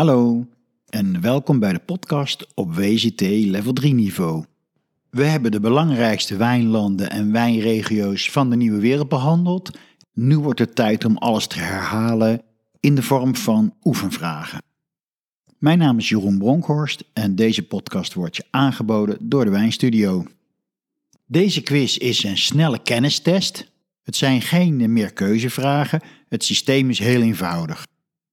Hallo en welkom bij de podcast op WCT Level 3 niveau. We hebben de belangrijkste wijnlanden en wijnregio's van de nieuwe wereld behandeld. Nu wordt het tijd om alles te herhalen in de vorm van oefenvragen. Mijn naam is Jeroen Bronkhorst en deze podcast wordt je aangeboden door de Wijnstudio. Deze quiz is een snelle kennistest. Het zijn geen meerkeuzevragen, het systeem is heel eenvoudig.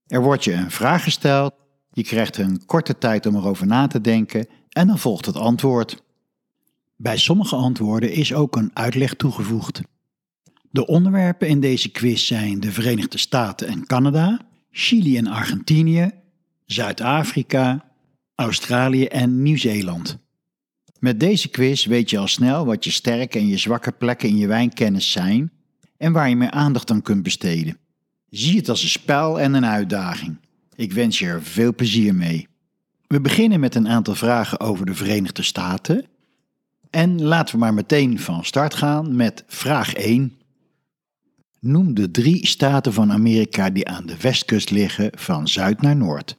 Er wordt je een vraag gesteld, je krijgt een korte tijd om erover na te denken en dan volgt het antwoord. Bij sommige antwoorden is ook een uitleg toegevoegd. De onderwerpen in deze quiz zijn de Verenigde Staten en Canada, Chili en Argentinië, Zuid-Afrika, Australië en Nieuw-Zeeland. Met deze quiz weet je al snel wat je sterke en je zwakke plekken in je wijnkennis zijn en waar je meer aandacht aan kunt besteden. Zie het als een spel en een uitdaging. Ik wens je er veel plezier mee. We beginnen met een aantal vragen over de Verenigde Staten. En laten we maar meteen van start gaan met vraag 1. Noem de drie staten van Amerika die aan de westkust liggen van zuid naar noord.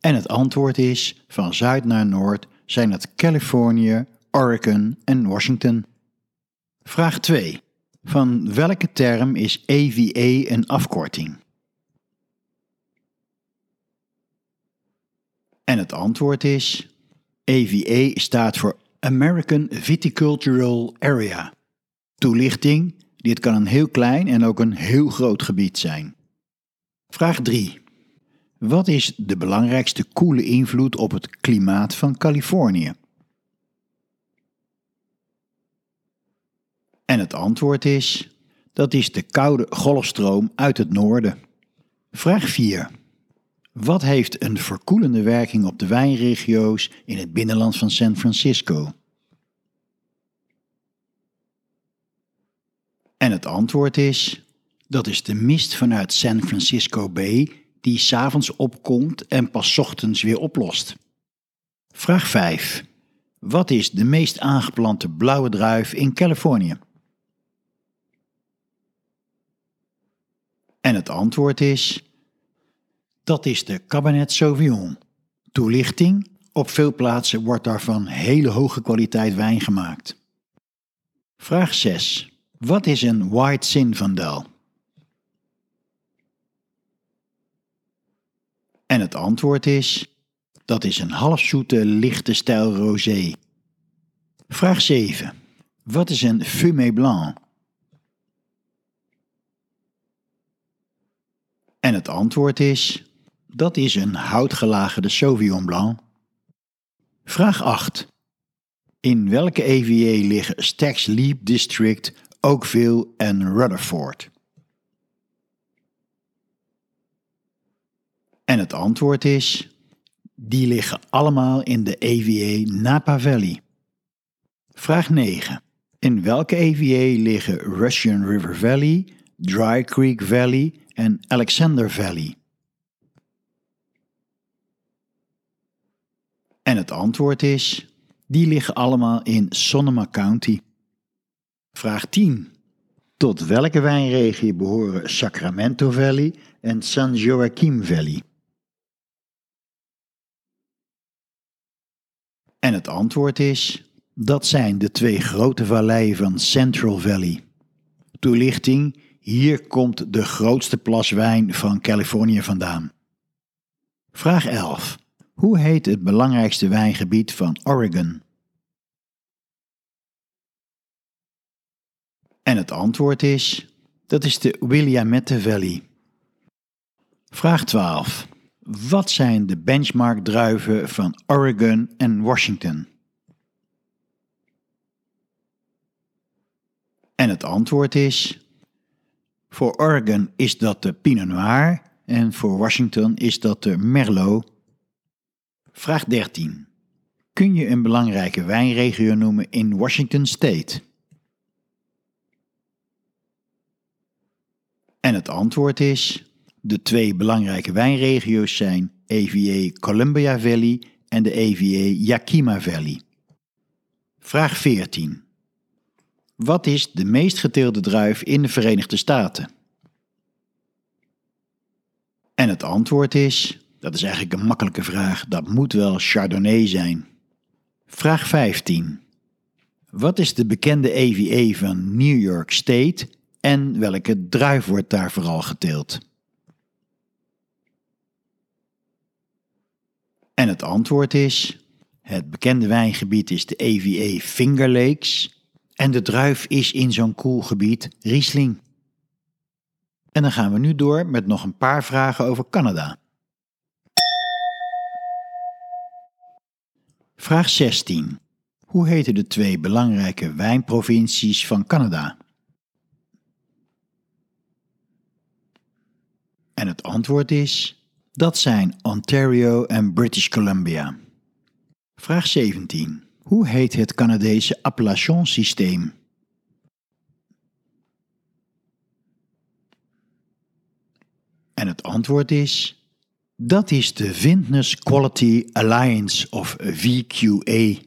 En het antwoord is: van zuid naar noord zijn het Californië, Oregon en Washington. Vraag 2. Van welke term is AVA een afkorting? En het antwoord is: AVA staat voor American Viticultural Area. Toelichting: dit kan een heel klein en ook een heel groot gebied zijn. Vraag 3. Wat is de belangrijkste koele invloed op het klimaat van Californië? Het antwoord is: dat is de koude golfstroom uit het noorden. Vraag 4. Wat heeft een verkoelende werking op de wijnregio's in het binnenland van San Francisco? En het antwoord is: dat is de mist vanuit San Francisco Bay die s'avonds opkomt en pas ochtends weer oplost. Vraag 5. Wat is de meest aangeplante blauwe druif in Californië? En het antwoord is: dat is de Cabernet Sauvignon. Toelichting: op veel plaatsen wordt daarvan hele hoge kwaliteit wijn gemaakt. Vraag 6. Wat is een White Zinfandel? En het antwoord is: dat is een halfzoete lichte stijl rosé. Vraag 7. Wat is een fumé blanc? En het antwoord is: dat is een houtgelagerde Sauvignon Blanc. Vraag 8. In welke EVA liggen Stags Leap District, Oakville en Rutherford? En het antwoord is: die liggen allemaal in de EVA Napa Valley. Vraag 9. In welke EVA liggen Russian River Valley, Dry Creek Valley en Alexander Valley? En het antwoord is: die liggen allemaal in Sonoma County. Vraag 10. Tot welke wijnregio behoren Sacramento Valley en San Joaquin Valley? En het antwoord is: dat zijn de twee grote valleien van Central Valley. Toelichting: hier komt de grootste plas wijn van Californië vandaan. Vraag 11. Hoe heet het belangrijkste wijngebied van Oregon? En het antwoord is: dat is de Willamette Valley. Vraag 12. Wat zijn de benchmark druiven van Oregon en Washington? En het antwoord is: voor Oregon is dat de Pinot Noir en voor Washington is dat de Merlot. Vraag 13. Kun je een belangrijke wijnregio noemen in Washington State? En het antwoord is: de twee belangrijke wijnregio's zijn EVA Columbia Valley en de EVA Yakima Valley. Vraag 14. Wat is de meest geteelde druif in de Verenigde Staten? En het antwoord is, dat is eigenlijk een makkelijke vraag, dat moet wel Chardonnay zijn. Vraag 15. Wat is de bekende EVA van New York State en welke druif wordt daar vooral geteeld? En het antwoord is: het bekende wijngebied is de EVA Finger Lakes en de druif is in zo'n koel gebied Riesling. En dan gaan we nu door met nog een paar vragen over Canada. Vraag 16. Hoe heten de twee belangrijke wijnprovincies van Canada? En het antwoord is: dat zijn Ontario en British Columbia. Vraag 17. Hoe heet het Canadese appellationssysteem? En het antwoord is: dat is de Vintners Quality Alliance of VQA.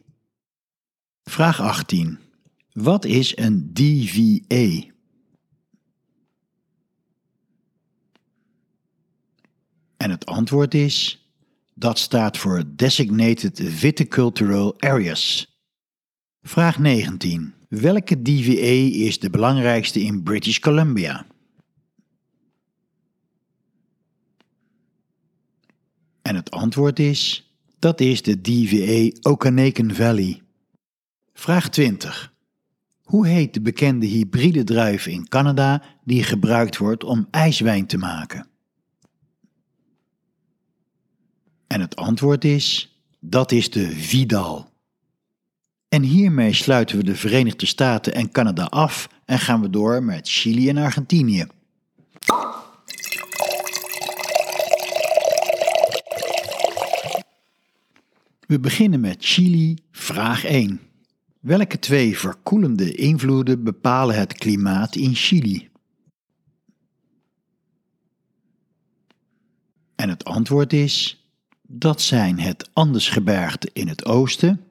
Vraag 18. Wat is een DVA? En het antwoord is: dat staat voor Designated Viticultural Areas. Vraag 19. Welke DVA is de belangrijkste in British Columbia? En het antwoord is: dat is de DVA Okanagan Valley. Vraag 20. Hoe heet de bekende hybride druif in Canada die gebruikt wordt om ijswijn te maken? En het antwoord is: dat is de Vidal. En hiermee sluiten we de Verenigde Staten en Canada af en gaan we door met Chili en Argentinië. We beginnen met Chili, vraag 1. Welke twee verkoelende invloeden bepalen het klimaat in Chili? En het antwoord is: dat zijn het Andesgebergte in het oosten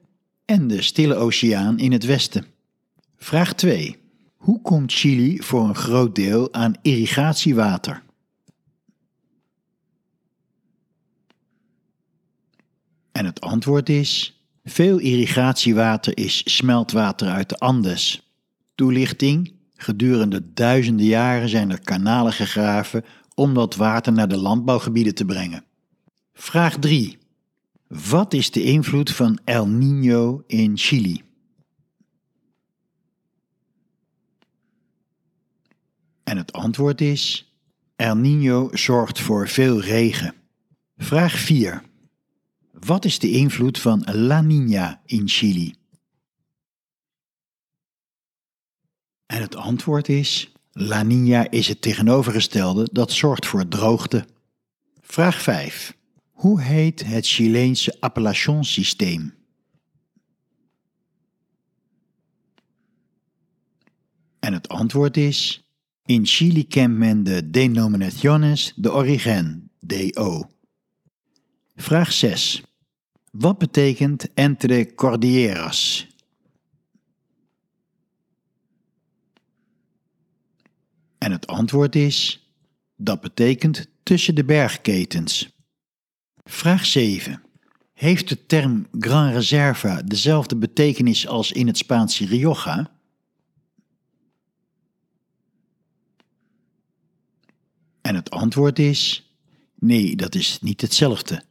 en de Stille Oceaan in het westen. Vraag 2. Hoe komt Chili voor een groot deel aan irrigatiewater? En het antwoord is: veel irrigatiewater is smeltwater uit de Andes. Toelichting: gedurende duizenden jaren zijn er kanalen gegraven om dat water naar de landbouwgebieden te brengen. Vraag 3. Wat is de invloed van El Niño in Chili? En het antwoord is: El Niño zorgt voor veel regen. Vraag 4. Wat is de invloed van La Niña in Chili? En het antwoord is: La Niña is het tegenovergestelde dat zorgt voor droogte. Vraag 5. Hoe heet het Chileense appellationssysteem? En het antwoord is: in Chili kent men de denominaciones de origen, DO. Vraag 6. Wat betekent entre cordilleras? En het antwoord is: dat betekent tussen de bergketens. Vraag 7. Heeft de term Gran Reserva dezelfde betekenis als in het Spaanse Rioja? En het antwoord is: nee, dat is niet hetzelfde.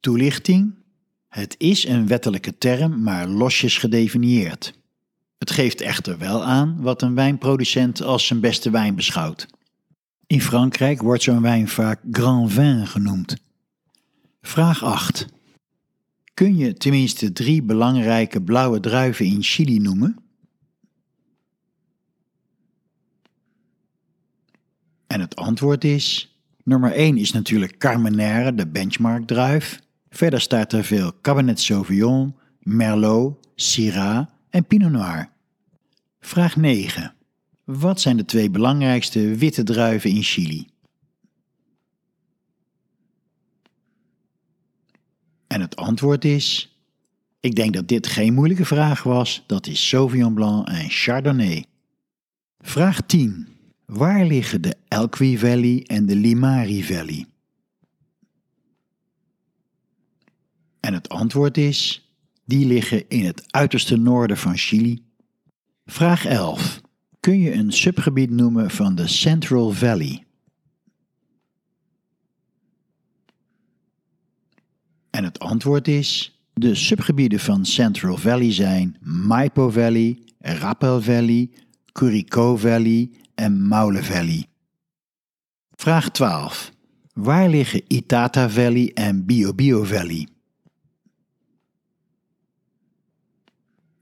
Toelichting: het is een wettelijke term, maar losjes gedefinieerd. Het geeft echter wel aan wat een wijnproducent als zijn beste wijn beschouwt. In Frankrijk wordt zo'n wijn vaak Grand Vin genoemd. Vraag 8. Kun je tenminste drie belangrijke blauwe druiven in Chili noemen? En het antwoord is: nummer 1 is natuurlijk Carmenère, de benchmark druif. Verder staat er veel Cabernet Sauvignon, Merlot, Syrah en Pinot Noir. Vraag 9. Wat zijn de twee belangrijkste witte druiven in Chili? En het antwoord is: Ik denk dat dit geen moeilijke vraag was. Dat is Sauvignon Blanc en Chardonnay. Vraag 10. Waar liggen de Elqui Valley en de Limari Valley? En het antwoord is: die liggen in het uiterste noorden van Chili. Vraag 11. Kun je een subgebied noemen van de Central Valley? En het antwoord is: de subgebieden van Central Valley zijn Maipo Valley, Rappel Valley, Curicó Valley en Maule Valley. Vraag 12. Waar liggen Itata Valley en Biobio Valley?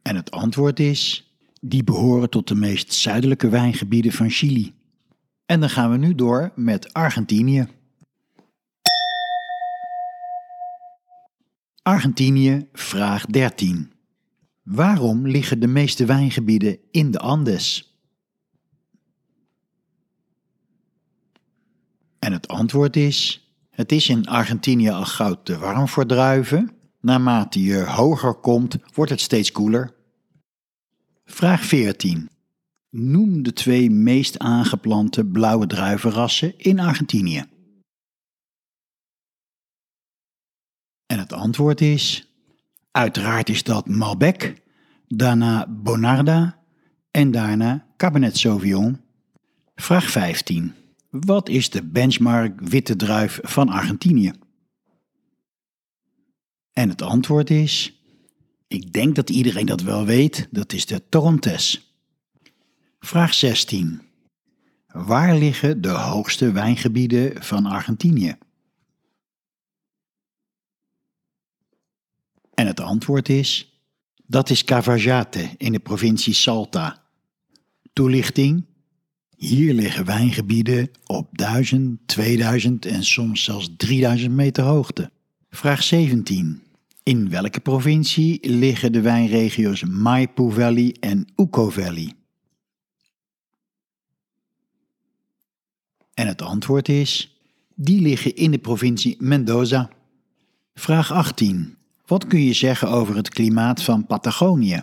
En het antwoord is: die behoren tot de meest zuidelijke wijngebieden van Chili. En dan gaan we nu door met Argentinië. Argentinië, vraag 13. Waarom liggen de meeste wijngebieden in de Andes? En het antwoord is: het is in Argentinië al gauw te warm voor druiven. Naarmate je hoger komt, wordt het steeds koeler. Vraag 14. Noem de twee meest aangeplante blauwe druivenrassen in Argentinië. Het antwoord is: uiteraard is dat Malbec, daarna Bonarda en daarna Cabernet Sauvignon. Vraag 15. Wat is de benchmark witte druif van Argentinië? En het antwoord is: ik denk dat iedereen dat wel weet, dat is de Torontes. Vraag 16. Waar liggen de hoogste wijngebieden van Argentinië? En het antwoord is: dat is Cavajate in de provincie Salta. Toelichting: hier liggen wijngebieden op 1000, 2000 en soms zelfs 3000 meter hoogte. Vraag 17. In welke provincie liggen de wijnregio's Maipo Valley en Uco Valley? En het antwoord is: die liggen in de provincie Mendoza. Vraag 18. Wat kun je zeggen over het klimaat van Patagonië?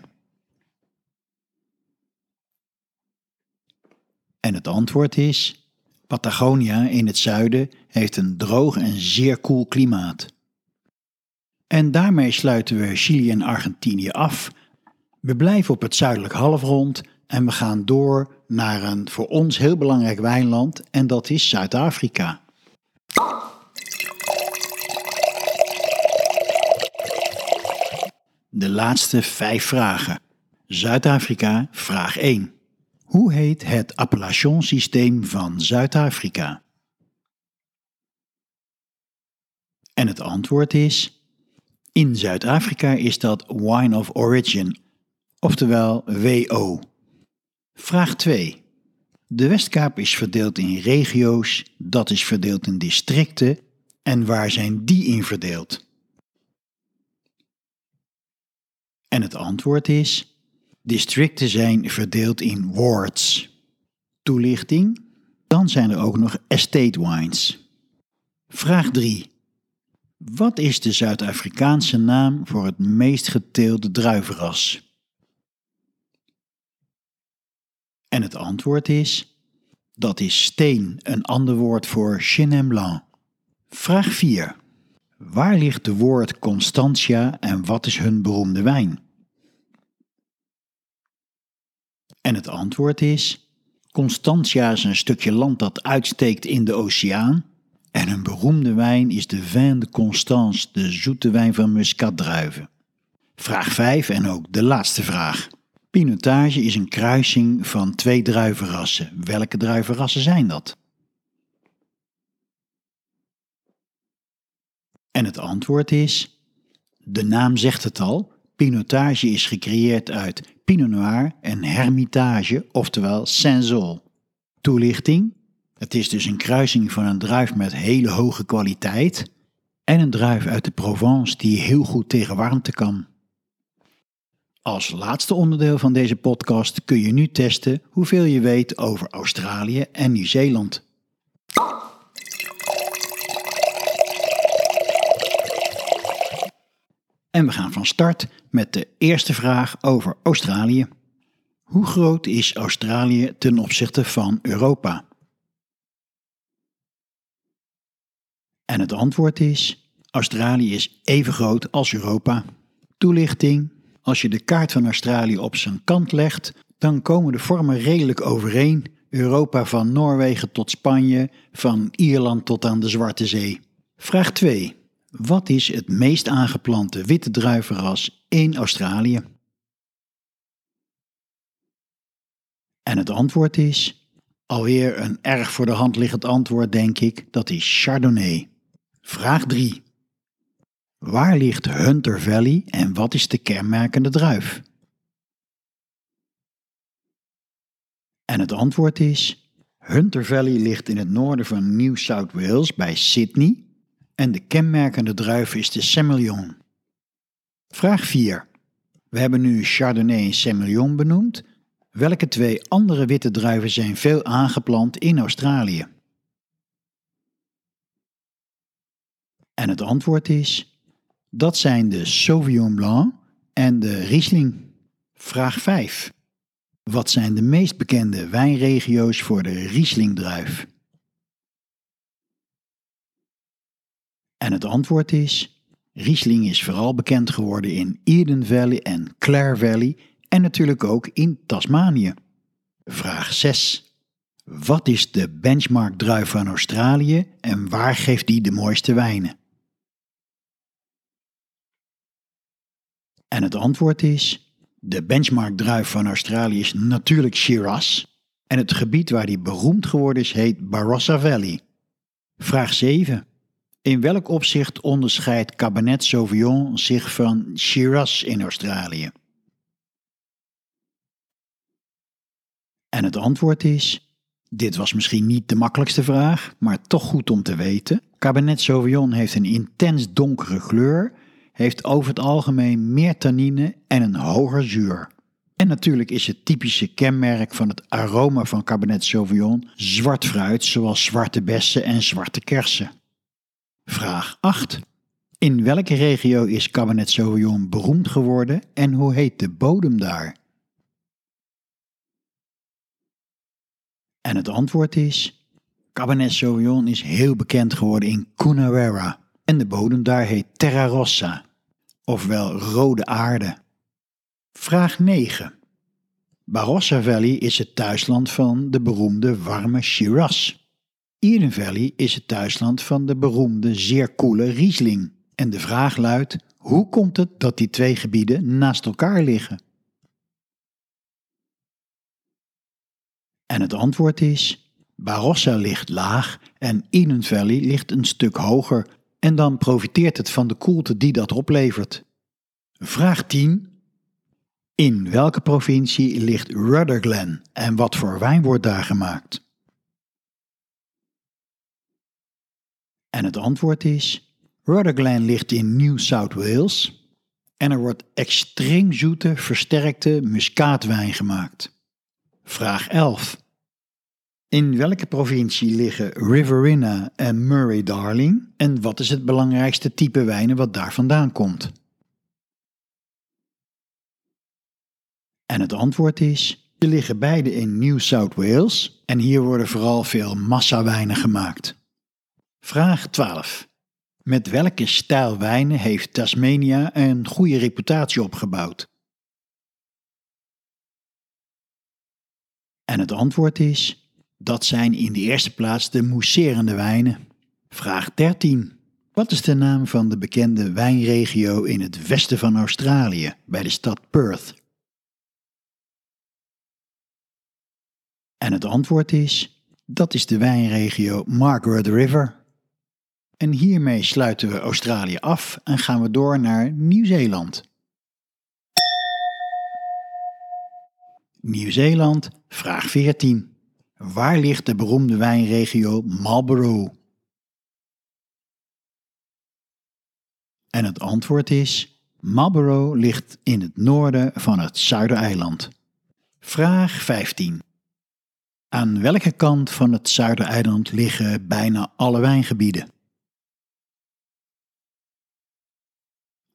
En het antwoord is: Patagonia in het zuiden heeft een droog en zeer koel klimaat. En daarmee sluiten we Chili en Argentinië af. We blijven op het zuidelijk halfrond en we gaan door naar een voor ons heel belangrijk wijnland en dat is Zuid-Afrika. De laatste vijf vragen. Zuid-Afrika, vraag 1. Hoe heet het appellationssysteem van Zuid-Afrika? En het antwoord is: in Zuid-Afrika is dat Wine of Origin, oftewel WO. Vraag 2. De Westkaap is verdeeld in regio's, dat is verdeeld in districten. En waar zijn die in verdeeld? En het antwoord is: districten zijn verdeeld in wards. Toelichting: dan zijn er ook nog estate wines. Vraag 3. Wat is de Zuid-Afrikaanse naam voor het meest geteelde druivenras? En het antwoord is: dat is steen, een ander woord voor Chenin Blanc. Vraag 4. Waar ligt de woord Constantia en wat is hun beroemde wijn? En het antwoord is: Constantia is een stukje land dat uitsteekt in de oceaan. En een beroemde wijn is de Vin de Constance, de zoete wijn van muscatdruiven. Vraag 5 en ook de laatste vraag. Pinotage is een kruising van twee druivenrassen. Welke druivenrassen zijn dat? En het antwoord is: de naam zegt het al. Pinotage is gecreëerd uit Pinot Noir en Hermitage, oftewel Saint-Zol. Toelichting: het is dus een kruising van een druif met hele hoge kwaliteit en een druif uit de Provence die heel goed tegen warmte kan. Als laatste onderdeel van deze podcast kun je nu testen hoeveel je weet over Australië en Nieuw-Zeeland. En we gaan van start met de eerste vraag over Australië. Hoe groot is Australië ten opzichte van Europa? En het antwoord is: Australië is even groot als Europa. Toelichting: als je de kaart van Australië op zijn kant legt, dan komen de vormen redelijk overeen. Europa van Noorwegen tot Spanje, van Ierland tot aan de Zwarte Zee. Vraag 2. Wat is het meest aangeplante witte druivenras in Australië? En het antwoord is, alweer een erg voor de hand liggend antwoord denk ik, dat is Chardonnay. Vraag 3. Waar ligt Hunter Valley en wat is de kenmerkende druif? En het antwoord is: Hunter Valley ligt in het noorden van New South Wales bij Sydney en de kenmerkende druif is de Semillon. Vraag 4. We hebben nu Chardonnay en Semillon benoemd. Welke twee andere witte druiven zijn veel aangeplant in Australië? En het antwoord is: dat zijn de Sauvignon Blanc en de Riesling. Vraag 5. Wat zijn de meest bekende wijnregio's voor de Riesling-druif? En het antwoord is: Riesling is vooral bekend geworden in Eden Valley en Clare Valley en natuurlijk ook in Tasmanië. Vraag 6. Wat is de benchmark druif van Australië en waar geeft die de mooiste wijnen? En het antwoord is: de benchmark druif van Australië is natuurlijk Shiraz. En het gebied waar die beroemd geworden is heet Barossa Valley. Vraag 7. In welk opzicht onderscheidt Cabernet Sauvignon zich van Shiraz in Australië? En het antwoord is: dit was misschien niet de makkelijkste vraag, maar toch goed om te weten. Cabernet Sauvignon heeft een intens donkere kleur heeft over het algemeen meer tannine en een hoger zuur. En natuurlijk is het typische kenmerk van het aroma van Cabernet Sauvignon zwart fruit, zoals zwarte bessen en zwarte kersen. Vraag 8. In welke regio is Cabernet Sauvignon beroemd geworden en hoe heet de bodem daar? En het antwoord is: Cabernet Sauvignon is heel bekend geworden in Coonawarra en de bodem daar heet Terra Rossa ofwel rode aarde. Vraag 9. Barossa Valley is het thuisland van de beroemde warme Shiraz. Eden Valley is het thuisland van de beroemde zeer koele Riesling. En de vraag luidt: hoe komt het dat die twee gebieden naast elkaar liggen? En het antwoord is: Barossa ligt laag en Eden Valley ligt een stuk hoger en dan profiteert het van de koelte die dat oplevert. Vraag 10. In welke provincie ligt Rudderglen en wat voor wijn wordt daar gemaakt? En het antwoord is: Rudderglen ligt in New South Wales en er wordt extreem zoete, versterkte muskaatwijn gemaakt. Vraag 11. In welke provincie liggen Riverina en Murray-Darling en wat is het belangrijkste type wijnen wat daar vandaan komt? En het antwoord is: ze liggen beide in New South Wales en hier worden vooral veel massawijnen gemaakt. Vraag 12. Met welke stijl wijnen heeft Tasmania een goede reputatie opgebouwd? En het antwoord is: dat zijn in de eerste plaats de mousserende wijnen. Vraag 13. Wat is de naam van de bekende wijnregio in het westen van Australië, bij de stad Perth? En het antwoord is: dat is de wijnregio Margaret River. En hiermee sluiten we Australië af en gaan we door naar Nieuw-Zeeland. Nieuw-Zeeland, vraag 14. Waar ligt de beroemde wijnregio Marlborough? En het antwoord is: Marlborough ligt in het noorden van het Zuidereiland. Vraag 15. Aan welke kant van het Zuidereiland liggen bijna alle wijngebieden?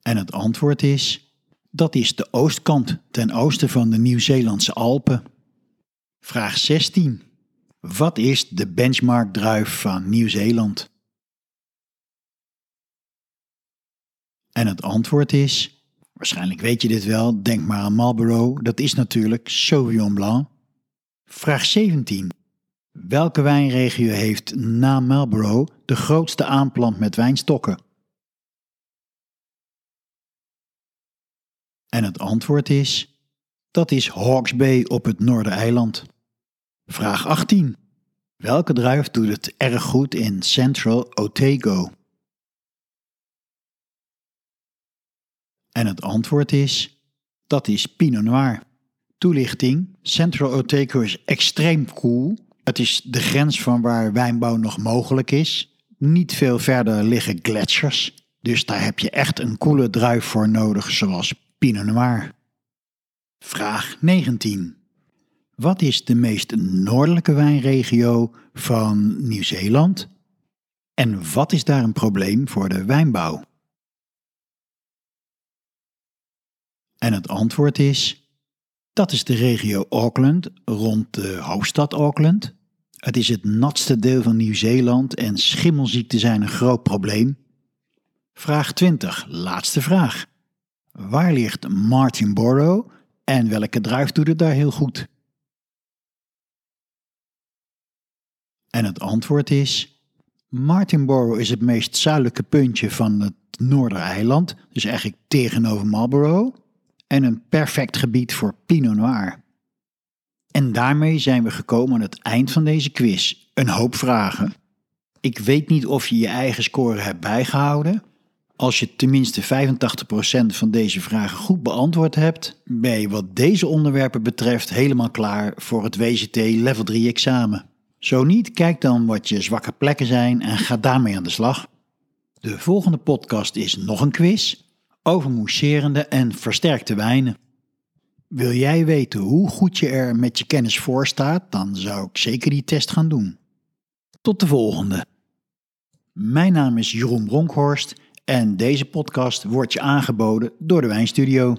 En het antwoord is: dat is de oostkant ten oosten van de Nieuw-Zeelandse Alpen. Vraag 16. Wat is de benchmark druif van Nieuw-Zeeland? En het antwoord is, waarschijnlijk weet je dit wel, denk maar aan Marlboro, dat is natuurlijk Sauvignon Blanc. Vraag 17. Welke wijnregio heeft na Marlboro de grootste aanplant met wijnstokken? En het antwoord is, dat is Hawke's Bay op het Noordereiland. Vraag 18. Welke druif doet het erg goed in Central Otago? En het antwoord is, dat is Pinot Noir. Toelichting, Central Otago is extreem koel. Het is de grens van waar wijnbouw nog mogelijk is. Niet veel verder liggen gletsjers, dus daar heb je echt een koele druif voor nodig, zoals Pinot Noir. Vraag 19. Wat is de meest noordelijke wijnregio van Nieuw-Zeeland? En wat is daar een probleem voor de wijnbouw? En het antwoord is: dat is de regio Auckland rond de hoofdstad Auckland. Het is het natste deel van Nieuw-Zeeland en schimmelziekten zijn een groot probleem. Vraag 20, laatste vraag. Waar ligt Martinborough en welke druif doet het daar heel goed? En het antwoord is: Martinborough is het meest zuidelijke puntje van het Noordereiland, dus eigenlijk tegenover Marlborough, en een perfect gebied voor Pinot Noir. En daarmee zijn we gekomen aan het eind van deze quiz. Een hoop vragen. Ik weet niet of je je eigen score hebt bijgehouden. Als je tenminste 85% van deze vragen goed beantwoord hebt, ben je wat deze onderwerpen betreft helemaal klaar voor het WCT Level 3 examen. Zo niet, kijk dan wat je zwakke plekken zijn en ga daarmee aan de slag. De volgende podcast is nog een quiz over mousserende en versterkte wijnen. Wil jij weten hoe goed je er met je kennis voor staat, dan zou ik zeker die test gaan doen. Tot de volgende. Mijn naam is Jeroen Bronkhorst en deze podcast wordt je aangeboden door de Wijnstudio.